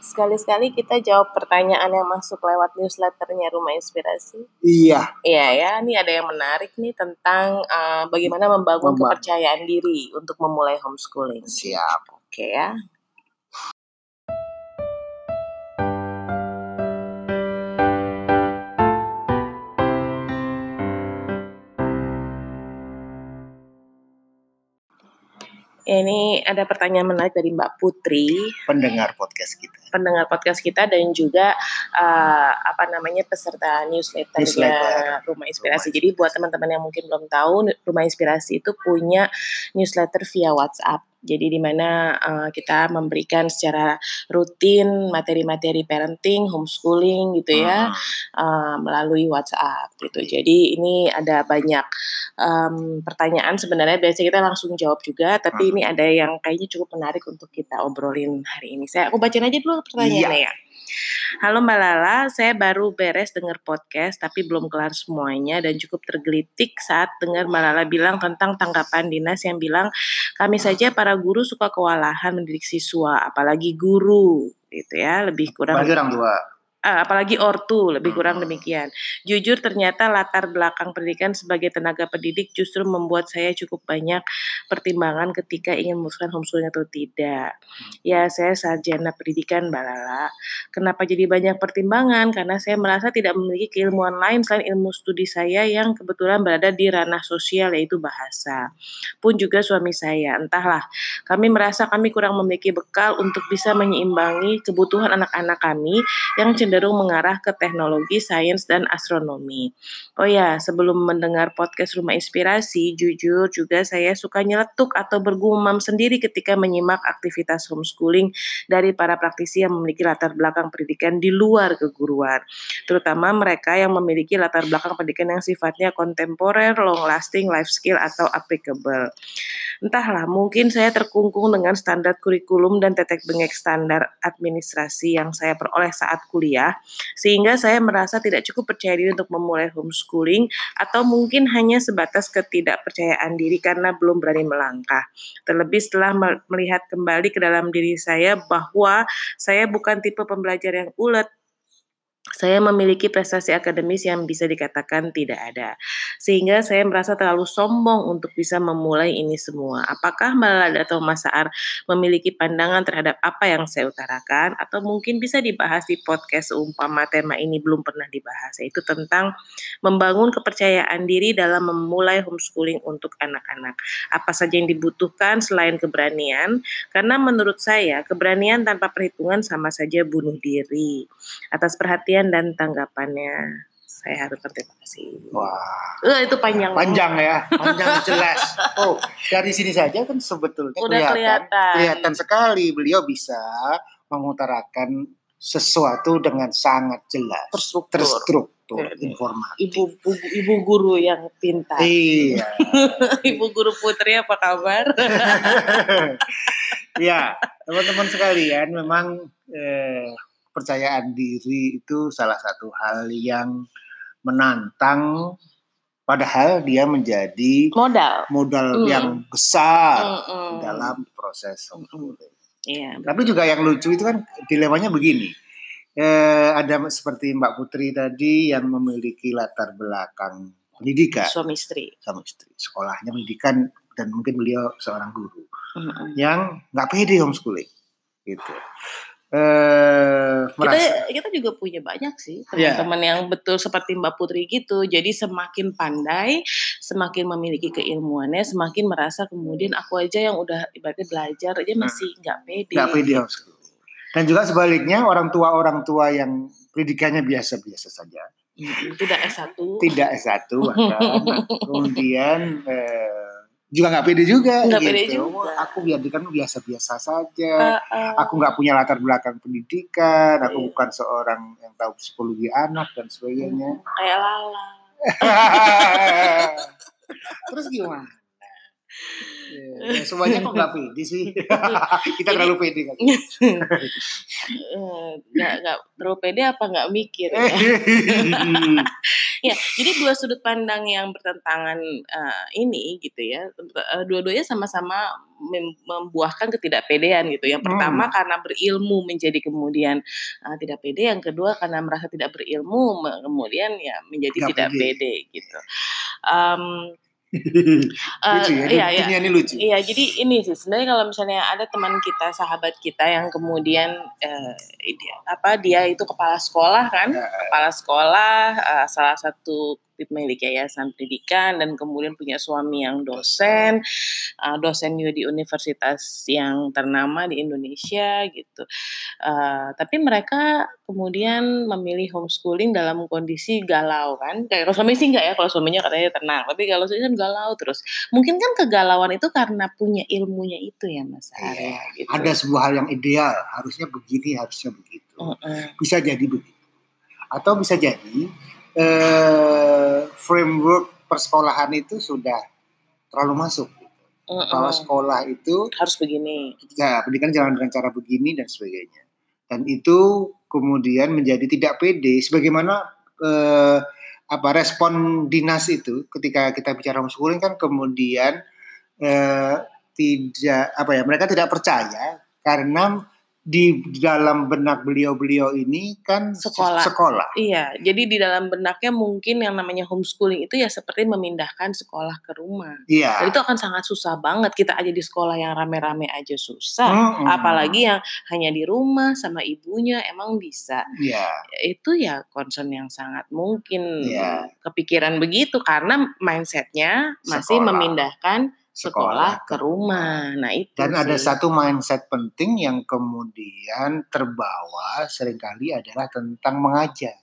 sekali-sekali kita jawab pertanyaan yang masuk lewat newsletternya Rumah Inspirasi. Iya. Iya ya, ini ada yang menarik nih tentang uh, bagaimana membangun Membangun. kepercayaan diri untuk memulai homeschooling. Siap. Oke ya. Ini ada pertanyaan menarik dari Mbak Putri, Pendengar podcast kita. pendengar podcast kita dan juga uh, apa namanya peserta newsletternya Newsletter. Rumah Inspirasi. Jadi buat teman-teman yang mungkin belum tahu, Rumah Inspirasi itu punya newsletter via WhatsApp. Jadi di mana uh, kita memberikan secara rutin materi-materi parenting, homeschooling gitu ya Hmm. uh, melalui WhatsApp gitu. Jadi ini ada banyak um, pertanyaan sebenarnya biasa kita langsung jawab juga, tapi Hmm. ini ada yang kayaknya cukup menarik untuk kita obrolin hari ini. Saya aku bacain aja dulu pertanyaannya ya. Halo Mbak Lala, saya baru beres dengar podcast tapi belum kelar semuanya dan cukup tergelitik saat dengar Mbak Lala bilang tentang tanggapan dinas yang bilang kami saja para guru suka kewalahan mendidik siswa, apalagi guru gitu ya, lebih kurang Bagi orang tua. Ah, apalagi ortu lebih kurang demikian. Jujur ternyata latar belakang pendidikan sebagai tenaga pendidik justru membuat saya cukup banyak pertimbangan ketika ingin memutuskan homeschooling atau tidak. Ya saya sarjana pendidikan Mbak Lala. Kenapa jadi banyak pertimbangan? Karena saya merasa tidak memiliki keilmuan lain selain ilmu studi saya yang kebetulan berada di ranah sosial yaitu bahasa. Pun juga suami saya, entahlah kami merasa kami kurang memiliki bekal untuk bisa menyeimbangi kebutuhan anak-anak kami yang cenderung mengarah ke teknologi, sains, dan astronomi. Oh ya, sebelum mendengar podcast Rumah Inspirasi, jujur juga saya suka nyeletuk atau bergumam sendiri ketika menyimak aktivitas homeschooling dari para praktisi yang memiliki latar belakang pendidikan di luar keguruan. Terutama mereka yang memiliki latar belakang pendidikan yang sifatnya kontemporer, long lasting, life skill, atau applicable. Entahlah, mungkin saya terkungkung dengan standar kurikulum dan tetek bengek standar administrasi yang saya peroleh saat kuliah, sehingga saya merasa tidak cukup percaya diri untuk memulai homeschooling, atau mungkin hanya sebatas ketidakpercayaan diri karena belum berani melangkah. Terlebih setelah me- melihat kembali ke dalam diri saya bahwa saya bukan tipe pembelajar yang ulet, saya memiliki prestasi akademis yang bisa dikatakan tidak ada. Sehingga saya merasa terlalu sombong untuk bisa memulai ini semua. Apakah Mbak Lada atau Mas Saar memiliki pandangan terhadap apa yang saya utarakan? Atau mungkin bisa dibahas di podcast umpama tema ini belum pernah dibahas. Yaitu tentang membangun kepercayaan diri dalam memulai homeschooling untuk anak-anak. Apa saja yang dibutuhkan selain keberanian? Karena menurut saya keberanian tanpa perhitungan sama saja bunuh diri. Atas perhatian dan tanggapannya. Saya harus berterima kasih. Wah. Eh, itu panjang. Panjang ya, panjang jelas. Oh, dari sini saja kan sebetulnya Udah kelihatan. kelihatan sekali beliau bisa mengutarakan sesuatu dengan sangat jelas, Terstruktur. terstruktur, Iya. informatif. Ibu, ibu ibu guru yang pintar. Iya. ibu guru Putri apa kabar? ya, teman-teman sekalian, memang eh, percayaan diri itu salah satu hal yang menantang, padahal dia menjadi Modal. modal Mm. yang besar Mm-mm. dalam proses homeschooling. Iya. Tapi juga yang lucu itu kan dilemanya begini. Eh, ada seperti Mbak Putri tadi yang memiliki latar belakang pendidikan Suami istri. sama istri, sekolahnya pendidikan dan mungkin beliau seorang guru Mm-mm. yang nggak pede homeschooling, gitu. Eh, Kita merasa kita juga punya banyak sih Iya. teman-teman yang betul seperti Mbak Putri gitu. Jadi semakin pandai, semakin memiliki keilmuannya, semakin merasa kemudian aku aja yang udah ibaratnya belajar aja masih nggak pede. nggak pede. Dan juga sebaliknya orang tua orang tua yang pendidikannya biasa-biasa saja, Mm, Tidak S1. tidak S1 bahkan, kemudian eh, juga nggak pede juga Nggak gitu. pede juga. Aku biarkan biasa-biasa saja. Uh, uh, Aku nggak punya latar belakang pendidikan. Aku Iya. bukan seorang yang tahu psikologi anak dan sebagainya. kayak Lala. Terus gimana? Ya, semuanya kok nggak pede sih? Kita terlalu pede kan? Nggak nggak terlalu pede apa nggak mikir ya? Ya, jadi dua sudut pandang yang bertentangan uh, ini gitu ya, uh, dua-duanya sama-sama membuahkan ketidakpedean gitu. Yang pertama hmm. karena berilmu menjadi kemudian uh, tidak pede, yang kedua karena merasa tidak berilmu kemudian ya menjadi tidak, tidak pede. pede gitu. Um, lucu ya, iya, iya. ini lucu. Iya, jadi ini sih sebenarnya kalau misalnya ada teman kita, sahabat kita yang kemudian uh, dia, apa dia itu kepala sekolah kan, ya. kepala sekolah uh, salah satu milik yayasan pendidikan dan kemudian punya suami yang dosen, uh, dosen juga di universitas yang ternama di Indonesia gitu. Uh, tapi mereka kemudian memilih homeschooling dalam kondisi galau kan. Kayak kalau suami sih enggak ya, kalau suaminya katanya tenang, tapi kalau saya kan galau terus. Mungkin kan kegalauan itu karena punya ilmunya itu ya Mas Arya. Iya, gitu. Ada sebuah hal yang ideal, harusnya begini, harusnya begitu. Uh -uh. Bisa jadi begitu. Atau bisa jadi eh, framework persekolahan itu sudah terlalu masuk. Mm -mm. Bahwa sekolah itu harus begini. Ya, pendidikan jalan dengan cara begini dan sebagainya. Dan itu kemudian menjadi tidak pede. Sebagaimana eh, apa respon dinas itu ketika kita bicara homeschooling kan kemudian eh, tidak apa ya mereka tidak percaya karena di dalam benak beliau-beliau ini kan sekolah. sekolah. Iya, jadi di dalam benaknya mungkin yang namanya homeschooling itu ya seperti memindahkan sekolah ke rumah. Iya. Dan itu akan sangat susah banget kita aja di sekolah yang rame-rame aja susah, mm -hmm. apalagi yang hanya di rumah sama ibunya emang bisa. Iya. Itu ya concern yang sangat mungkin iya. kepikiran begitu karena mindsetnya masih sekolah. memindahkan sekolah ke rumah. Nah, itu Dan sih. ada satu mindset penting yang kemudian terbawa sering kali adalah tentang mengajar.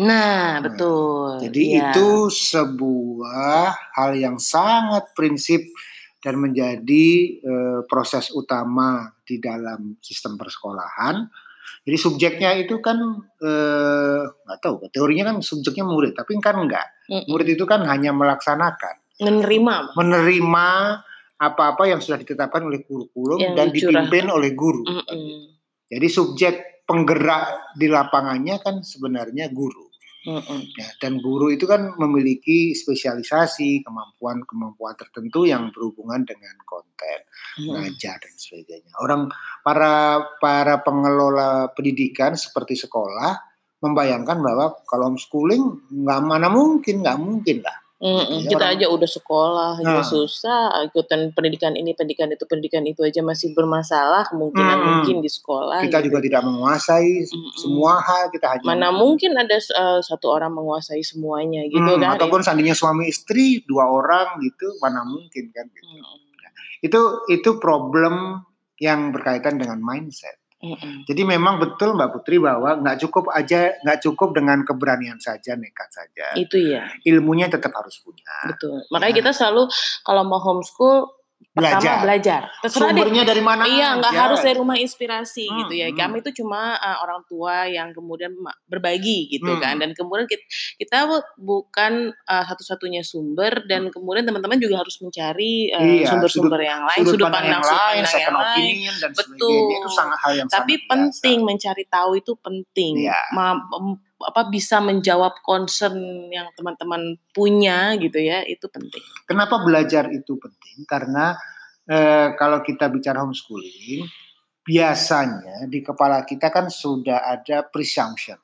Nah, nah betul. Jadi ya. itu sebuah hal yang sangat prinsip dan menjadi e, proses utama di dalam sistem persekolahan. Jadi subjeknya itu kan eh, nggak tahu, teorinya kan subjeknya murid, tapi kan enggak. Murid itu kan hanya melaksanakan menerima menerima apa-apa yang sudah ditetapkan oleh kurikulum yang dan dicurah. dipimpin oleh guru. Mm -mm. Jadi subjek penggerak di lapangannya kan sebenarnya guru. Mm -mm. Ya, dan guru itu kan memiliki spesialisasi, kemampuan-kemampuan tertentu yang berhubungan dengan konten, mm. ngajar dan sebagainya. Orang para para pengelola pendidikan seperti sekolah membayangkan bahwa kalau homeschooling nggak mana mungkin, nggak mungkin lah Mm Ya, kita orang, aja udah sekolah nah, juga susah, ikutan pendidikan ini, pendidikan itu, pendidikan itu aja masih bermasalah kemungkinan hmm, mungkin di sekolah. Kita gitu. juga tidak menguasai hmm, semua hal, kita hanya mana mungkin ada uh, satu orang menguasai semuanya gitu hmm, kan? Ataupun seandainya suami istri dua orang gitu, mana mungkin kan? Gitu. Hmm. Itu itu problem yang berkaitan dengan mindset. Mm-mm. Jadi memang betul Mbak Putri bahwa nggak cukup aja nggak cukup dengan keberanian saja nekat saja. Itu ya. Ilmunya tetap harus punya. Betul. Makanya ya. kita selalu kalau mau homeschool. Pertama belajar. Terserah Sumbernya deh. dari mana? Iya, nggak harus dari rumah inspirasi hmm, gitu ya. Hmm. Kami itu cuma uh, orang tua yang kemudian berbagi gitu hmm. kan. Dan kemudian kita, kita bukan uh, satu-satunya sumber dan hmm. kemudian teman-teman juga harus mencari iya, sumber-sumber uh, yang lain, sudut, sudut pandang, pandang yang lain, sudut pandang yang lain. Dan Betul. Itu sangat hal yang Tapi sangat penting biasa. mencari tahu itu penting. Iya. Ma apa bisa menjawab concern yang teman-teman punya gitu ya itu penting. Kenapa belajar itu penting? Karena eh, kalau kita bicara homeschooling biasanya di kepala kita kan sudah ada presumption,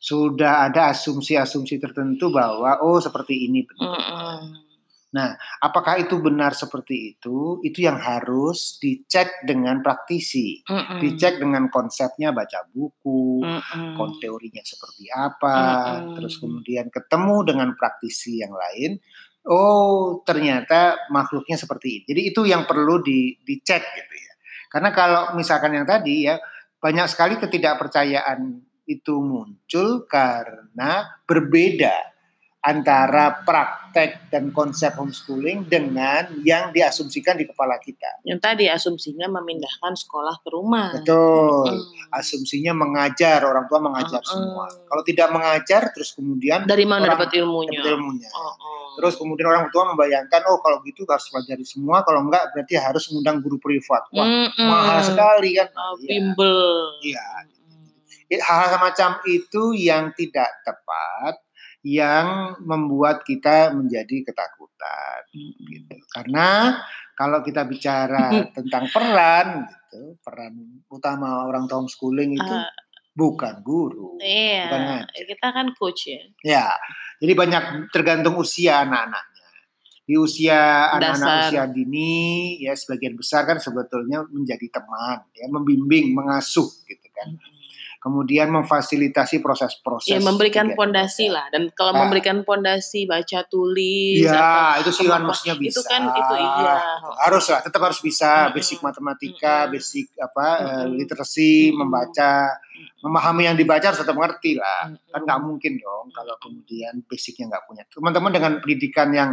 sudah ada asumsi-asumsi tertentu bahwa oh seperti ini. Mm -mm. Nah, apakah itu benar seperti itu? Itu yang harus dicek dengan praktisi, mm -mm. dicek dengan konsepnya baca buku, mm -mm. teorinya seperti apa, mm -mm. terus kemudian ketemu dengan praktisi yang lain. Oh, ternyata makhluknya seperti ini. Jadi itu yang perlu di, dicek gitu ya. Karena kalau misalkan yang tadi ya banyak sekali ketidakpercayaan itu muncul karena berbeda antara praktek dan konsep homeschooling dengan yang diasumsikan di kepala kita. Yang tadi asumsinya memindahkan sekolah ke rumah. Betul. Hmm. Asumsinya mengajar, orang tua mengajar hmm. semua. Kalau tidak mengajar terus kemudian dari mana dapat ilmunya? Dapat ilmunya. Hmm. Terus kemudian orang tua membayangkan oh kalau gitu harus pelajari semua, kalau enggak berarti harus mengundang guru privat. Wah, hmm. mahal sekali kan. Oh, bimbel. Iya. Hal-hal semacam itu yang tidak tepat yang membuat kita menjadi ketakutan gitu. Karena kalau kita bicara tentang peran gitu, peran utama orang tua homeschooling itu Ah, bukan guru, bukan iya, ngajar. kita kan coach ya. Ya, jadi banyak tergantung usia anak-anaknya. Di usia anak-anak usia dini, ya sebagian besar kan sebetulnya menjadi teman, ya membimbing, mengasuh gitu kan. Kemudian memfasilitasi proses-proses. Ya memberikan pondasi lah dan kalau Ah. memberikan pondasi baca tulis Iya, itu sih maksudnya bisa. itu kan itu iya. Harus lah, tetap harus bisa Mm-mm. basic matematika, Mm-mm. basic apa Mm-mm. literasi, Mm-mm. membaca, memahami yang dibaca harus tetap mengerti lah. Kan nggak mungkin dong kalau kemudian basicnya nggak punya. Teman-teman dengan pendidikan yang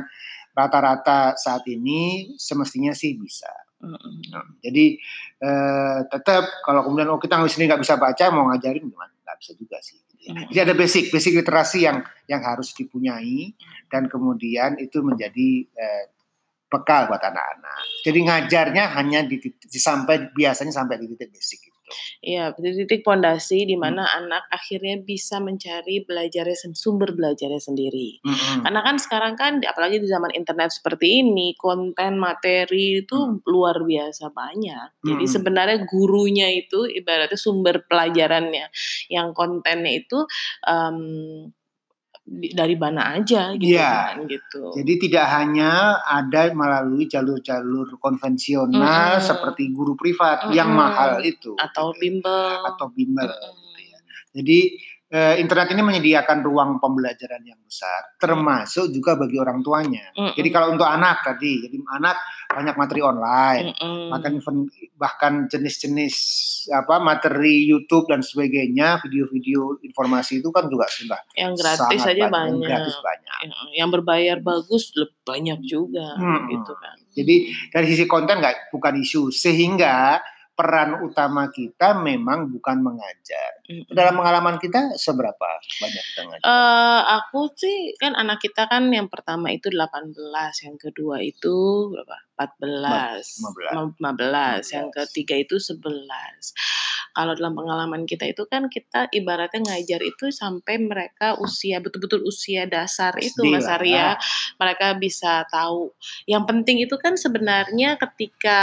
rata-rata saat ini semestinya sih bisa. Nah, Jadi eh, tetap kalau kemudian oh kita sendiri nggak bisa baca mau ngajarin gimana? Nggak bisa juga sih. gitu ya. Jadi ada basic basic literasi yang yang harus dipunyai dan kemudian itu menjadi eh, bekal buat anak-anak. Jadi ngajarnya hanya di, di sampai biasanya sampai di titik basic itu. Iya, titik pondasi di Hmm. mana anak akhirnya bisa mencari belajarnya sumber belajarnya sendiri. Mm-mm. Karena kan sekarang kan apalagi di zaman internet seperti ini, konten materi itu luar biasa banyak. Jadi Hmm. sebenarnya gurunya itu ibaratnya sumber pelajarannya yang kontennya itu di- dari mana aja gitu Iya. kan gitu. Jadi tidak hanya ada melalui jalur-jalur konvensional Mm-mm. seperti guru privat yang Mm-mm. mahal itu. atau gitu. bimbel atau bimbel. Gitu ya. Jadi eh, internet ini menyediakan ruang pembelajaran yang besar, termasuk juga bagi orang tuanya. Mm-mm. Jadi kalau untuk anak tadi, jadi anak banyak materi online, Mm-mm. bahkan even- bahkan jenis-jenis apa materi YouTube dan sebagainya, video-video informasi itu kan juga sudah yang gratis sangat aja banyak, banyak. gratis banyak. yang, yang berbayar bagus lebih banyak juga Hmm. gitu kan. Jadi dari sisi konten nggak bukan isu, sehingga peran utama kita memang bukan mengajar. Dalam pengalaman kita seberapa banyak kita ngajar? Eh, aku sih kan anak kita kan yang pertama itu 18, yang kedua itu berapa? 14, 15. 15, yang 15. ketiga itu 11. Kalau dalam pengalaman kita itu kan kita ibaratnya ngajar itu sampai mereka usia betul-betul usia dasar itu Mas lah. Arya. Mereka bisa tahu. Yang penting itu kan sebenarnya ketika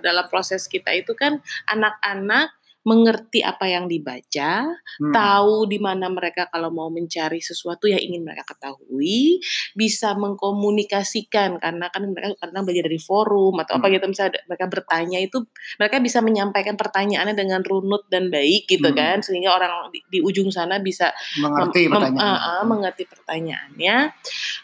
dalam proses kita itu kan anak-anak mengerti apa yang dibaca, Hmm. tahu di mana mereka kalau mau mencari sesuatu yang ingin mereka ketahui, bisa mengkomunikasikan karena kan mereka kadang belajar dari forum atau apa Hmm. gitu misalnya mereka bertanya itu mereka bisa menyampaikan pertanyaannya dengan runut dan baik gitu Hmm. kan sehingga orang di, di ujung sana bisa mengerti mem- mem- pertanyaan. ah, ah, mengerti pertanyaannya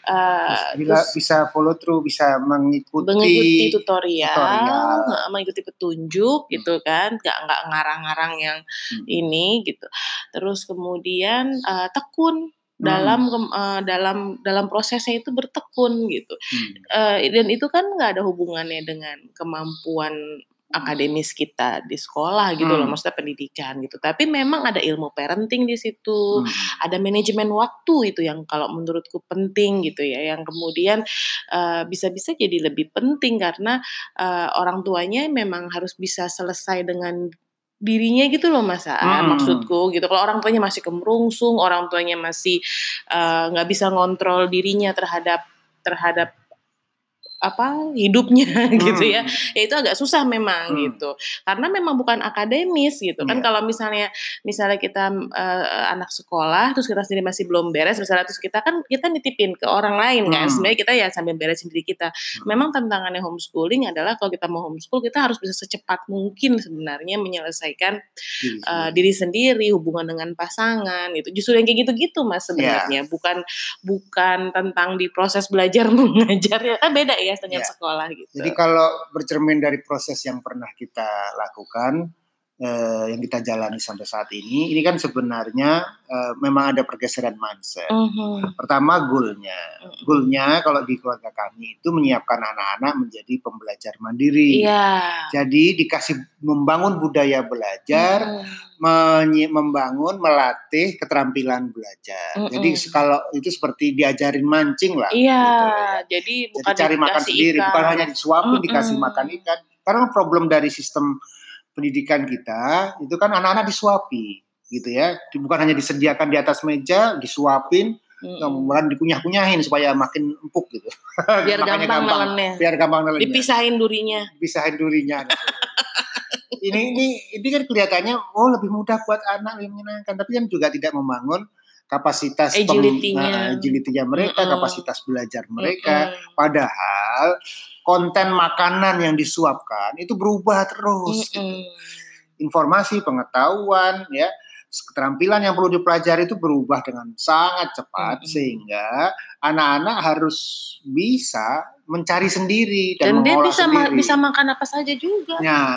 Eh, bila terus bisa follow through, bisa mengikuti, mengikuti tutorial, tutorial. mengikuti petunjuk gitu kan, nggak nggak ngarang-ngarang yang Hmm. ini gitu. Terus kemudian eh, tekun Hmm. dalam kem- eh, dalam dalam prosesnya itu bertekun gitu. Hmm. Eh, dan itu kan nggak ada hubungannya dengan kemampuan akademis kita di sekolah gitu loh, Hmm. maksudnya pendidikan gitu. Tapi memang ada ilmu parenting di situ Hmm. ada manajemen waktu itu yang kalau menurutku penting gitu ya yang kemudian bisa-bisa jadi lebih penting karena eh, orang tuanya memang harus bisa selesai dengan dirinya gitu loh mas Mm-mm. maksudku gitu kalau orang tuanya masih kemerungsung orang tuanya masih eh, nggak bisa ngontrol dirinya terhadap terhadap apa hidupnya gitu ya. Hmm. ya itu agak susah memang Hmm. gitu. Karena memang bukan akademis gitu. Kan Iya. kalau misalnya misalnya kita eh, anak sekolah terus kita sendiri masih belum beres misalnya terus kita kan kita nitipin ke orang lain kan. Hmm. sebenarnya kita ya sambil beresin diri kita. Memang tantangannya homeschooling adalah kalau kita mau homeschool kita harus bisa secepat mungkin sebenarnya menyelesaikan Diri sendiri. diri sendiri hubungan dengan pasangan gitu. Justru yang kayak gitu-gitu mas sebenarnya. Bukan bukan tentang di proses belajar mengajar ya. Kan beda ya dengan Iya. sekolah gitu Jadi kalau bercermin dari proses yang pernah kita lakukan, eh, yang kita jalani sampai saat ini, ini kan sebenarnya eh, memang ada pergeseran mindset. Mhm. Pertama goalnya, Mhm. goalnya kalau di keluarga kami itu menyiapkan anak-anak menjadi pembelajar mandiri. Iya. Jadi dikasih membangun budaya belajar, Mhm. menyi- membangun, melatih keterampilan belajar. Mm-mm. Jadi kalau itu seperti diajarin mancing lah. Iya, gitu ya. jadi Jadi bukan cari makan sendiri, ikan. bukan hanya disuapin Mm-mm. dikasih makan ikan. Karena problem dari sistem pendidikan kita itu kan anak-anak disuapi. gitu ya. Bukan hanya disediakan di atas meja, disuapin, Mm-mm. bahkan dikunyah-kunyahin supaya makin empuk gitu. Biar Makanya gampang nelennya. Biar gampang nelennya. Dipisahin durinya. Pisahin durinya. gitu. ini ini ini kan kelihatannya oh lebih mudah buat anak lebih menyenangkan, tapi kan juga tidak membangun kapasitas Agility-nya. nah, agility-nya mereka, Mm-mm. kapasitas belajar mereka. Mm-mm. Padahal konten makanan yang disuapkan itu berubah terus. gitu. Mm-mm. Informasi, pengetahuan, ya, keterampilan yang perlu dipelajari itu berubah dengan sangat cepat Mm-mm. sehingga anak-anak harus bisa mencari sendiri dan, Dan dia mengolah bisa ma- sendiri. bisa makan apa saja juga. Nah,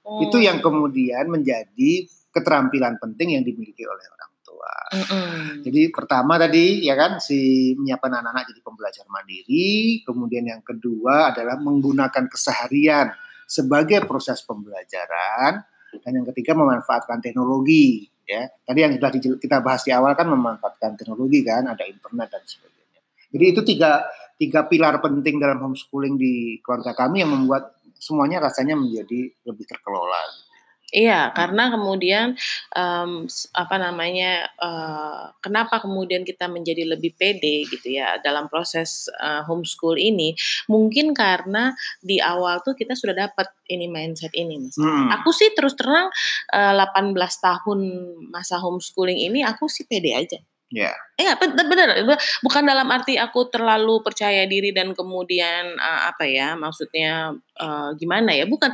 Hmm. itu yang kemudian menjadi keterampilan penting yang dimiliki oleh orang Mm-mm. Jadi pertama tadi ya kan si menyiapkan anak-anak jadi pembelajar mandiri, kemudian yang kedua adalah menggunakan keseharian sebagai proses pembelajaran dan yang ketiga memanfaatkan teknologi ya. Tadi yang sudah kita bahas di awal kan memanfaatkan teknologi kan, ada internet dan sebagainya. Jadi itu tiga tiga pilar penting dalam homeschooling di keluarga kami yang membuat semuanya rasanya menjadi lebih terkelola. Iya, karena kemudian em, s- apa namanya? eh, kenapa kemudian kita menjadi lebih pede gitu ya dalam proses eh, homeschool ini? Mungkin karena di awal tuh kita sudah dapat ini mindset ini, Mas. Hmm. Aku sih terus terang eh, 18 tahun masa homeschooling ini aku sih pede aja. Ya. Eh ben- bener, bener. bukan dalam arti aku terlalu percaya diri dan kemudian eh, apa ya maksudnya eh, gimana ya bukan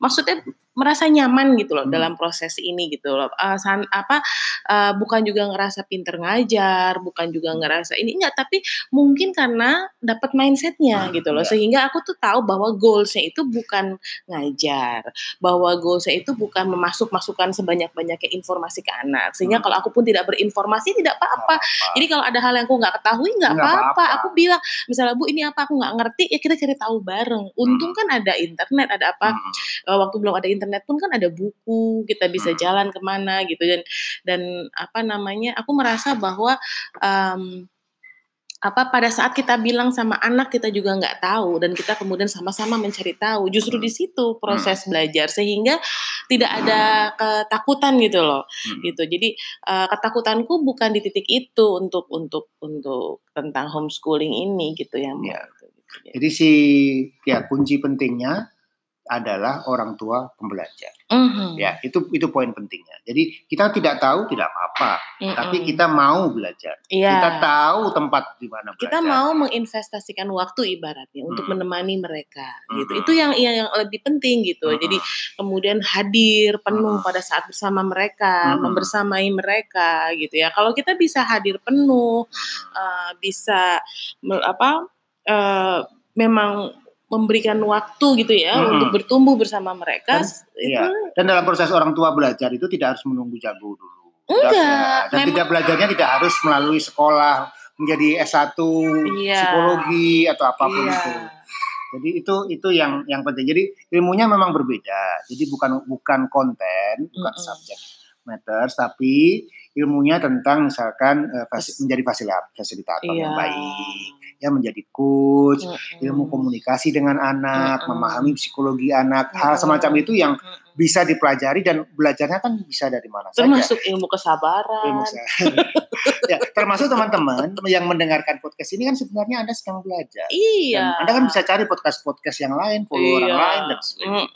maksudnya merasa nyaman gitu loh Hmm. dalam proses ini gitu loh Eh, san- apa eh, bukan juga ngerasa pinter ngajar bukan juga ngerasa ini enggak tapi mungkin karena dapat mindsetnya Hmm, gitu loh iya. sehingga aku tuh tahu bahwa goalsnya itu bukan ngajar bahwa goalsnya itu bukan memasuk masukkan sebanyak banyaknya informasi ke anak sehingga Hmm. kalau aku pun tidak berinformasi tidak apa-apa jadi kalau ada hal yang aku nggak ketahui nggak apa-apa. Aku bilang misalnya bu ini apa aku nggak ngerti ya kita cari tahu bareng. Untung kan ada internet ada apa Hmm. Eh, waktu belum ada internet pun kan ada buku kita bisa Hmm. jalan ke mana gitu dan dan apa namanya aku merasa bahwa em, apa pada saat kita bilang sama anak kita juga nggak tahu dan kita kemudian sama-sama mencari tahu justru di situ proses belajar sehingga tidak ada ketakutan gitu loh Hmm. gitu jadi eh, ketakutanku bukan di titik itu untuk untuk untuk tentang homeschooling ini gitu ya. Ya. Gitu, gitu. Jadi si ya kunci pentingnya adalah orang tua pembelajar. Mhm. Ya, itu itu poin pentingnya. Jadi kita tidak tahu tidak apa-apa, Mm-mm. tapi kita mau belajar. Iya. Kita tahu tempat di mana belajar. kita mau menginvestasikan waktu ibaratnya untuk Hmm. menemani mereka gitu Hmm. itu yang yang lebih penting gitu Hmm. jadi kemudian hadir penuh Hmm. pada saat bersama mereka Hmm. membersamai mereka gitu ya kalau kita bisa hadir penuh Hmm. eh, bisa apa eh, memang memberikan waktu gitu ya Hmm. untuk bertumbuh bersama mereka Dan- itu iya. Dan dalam proses orang tua belajar itu tidak harus menunggu jago dulu. Tidak, Enggak. Dan memang- tidak belajarnya tidak harus melalui sekolah menjadi S1 Iya. psikologi atau apa pun iya. itu. Jadi itu itu yang yang penting. Jadi ilmunya memang berbeda. Jadi bukan bukan konten, bukan Mm-mm. subjek matters, tapi ilmunya tentang misalkan eh, fasi- menjadi fasilitator yang Iya. baik, ya menjadi coach, Mm-mm. ilmu komunikasi dengan anak, Mm-mm. memahami psikologi anak, hal Mm-mm. semacam itu yang bisa dipelajari dan belajarnya kan bisa dari mana saja. termasuk ilmu kesabaran Ilmu saya. ya, termasuk teman-teman yang mendengarkan podcast ini kan sebenarnya Anda sedang belajar. iya Dan Anda kan bisa cari podcast-podcast yang lain, follow orang Iya. lain dan sebagainya.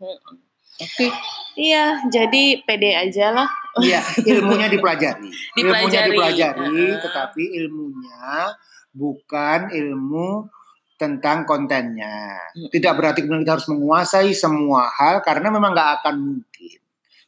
Mm-mm. Oke. Iya, jadi pede aja lah. Iya, ilmunya dipelajari. Ilmunya Dipelajari. dipelajari, Heeh. tetapi ilmunya bukan ilmu tentang kontennya. Mm. Tidak berarti kemudian kita harus menguasai semua hal karena memang nggak akan mungkin.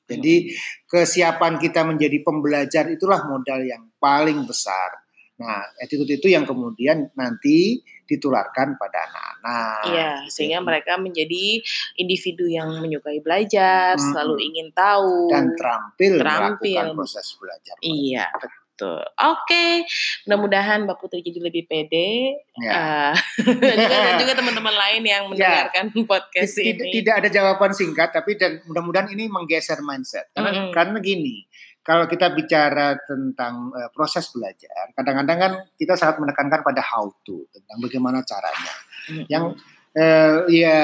Jadi kesiapan kita menjadi pembelajar itulah modal yang paling besar. Nah, attitude itu yang kemudian nanti ditularkan pada anak-anak. Iya, gitu. sehingga mereka menjadi individu yang menyukai belajar, Mm-mm. selalu ingin tahu dan terampil, Terampil. melakukan proses belajar. Iya, betul. Oke, mudah-mudahan Mbak Putri jadi lebih pede. Ya. Eh, dan juga, dan juga teman-teman lain yang mendengarkan podcast tidak, ini. tidak ada jawaban singkat tapi dan mudah-mudahan ini menggeser mindset karena Mm-mm. karena gini kalau kita bicara tentang eh, proses belajar kadang-kadang kan kita sangat menekankan pada how to tentang bagaimana caranya Mm-mm. yang eh, ya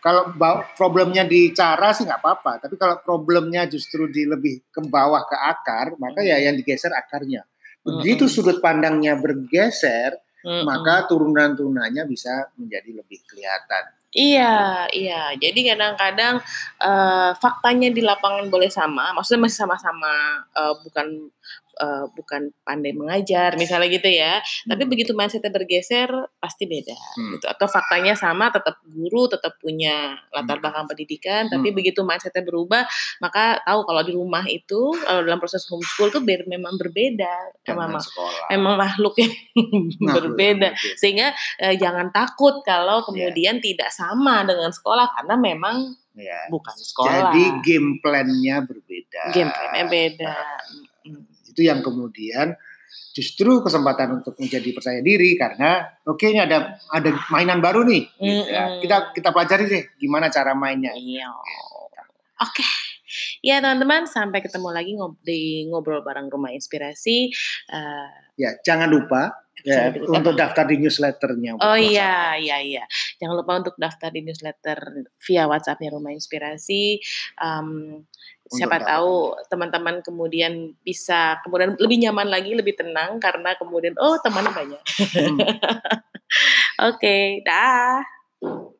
kalau problemnya di cara sih nggak apa-apa, tapi kalau problemnya justru di lebih ke bawah ke akar, maka ya yang digeser akarnya. Begitu sudut pandangnya bergeser, maka turunan-turunannya bisa menjadi lebih kelihatan. Iya, iya. Jadi kadang-kadang uh, faktanya di lapangan boleh sama, maksudnya masih sama-sama uh, bukan uh, bukan pandai mengajar misalnya gitu ya hmm. tapi begitu mindsetnya bergeser pasti beda hmm. gitu atau faktanya sama tetap guru tetap punya latar hmm. belakang pendidikan hmm. tapi begitu mindsetnya berubah maka tahu kalau di rumah itu kalau dalam proses homeschool tuh ber, memang berbeda memang memang makhluk yang berbeda sehingga uh, jangan takut kalau iya. kemudian yeah. tidak sama dengan sekolah karena memang ya. bukan sekolah. Jadi game plan-nya berbeda. Game plan-nya beda. Nah, itu yang kemudian justru kesempatan untuk menjadi percaya diri karena oke okay, ini ada ada mainan baru nih mm -hmm. ya. kita kita pelajari deh gimana cara mainnya iya oke okay. ya teman-teman sampai ketemu lagi ngob di ngobrol bareng rumah inspirasi uh, ya jangan lupa ya untuk daftar di newsletternya oh iya iya iya jangan lupa untuk daftar di newsletter via WhatsAppnya rumah inspirasi um, siapa tahu teman-teman kemudian bisa kemudian lebih nyaman lagi, lebih tenang karena kemudian oh temannya banyak. Hmm. Oke, okay, dah.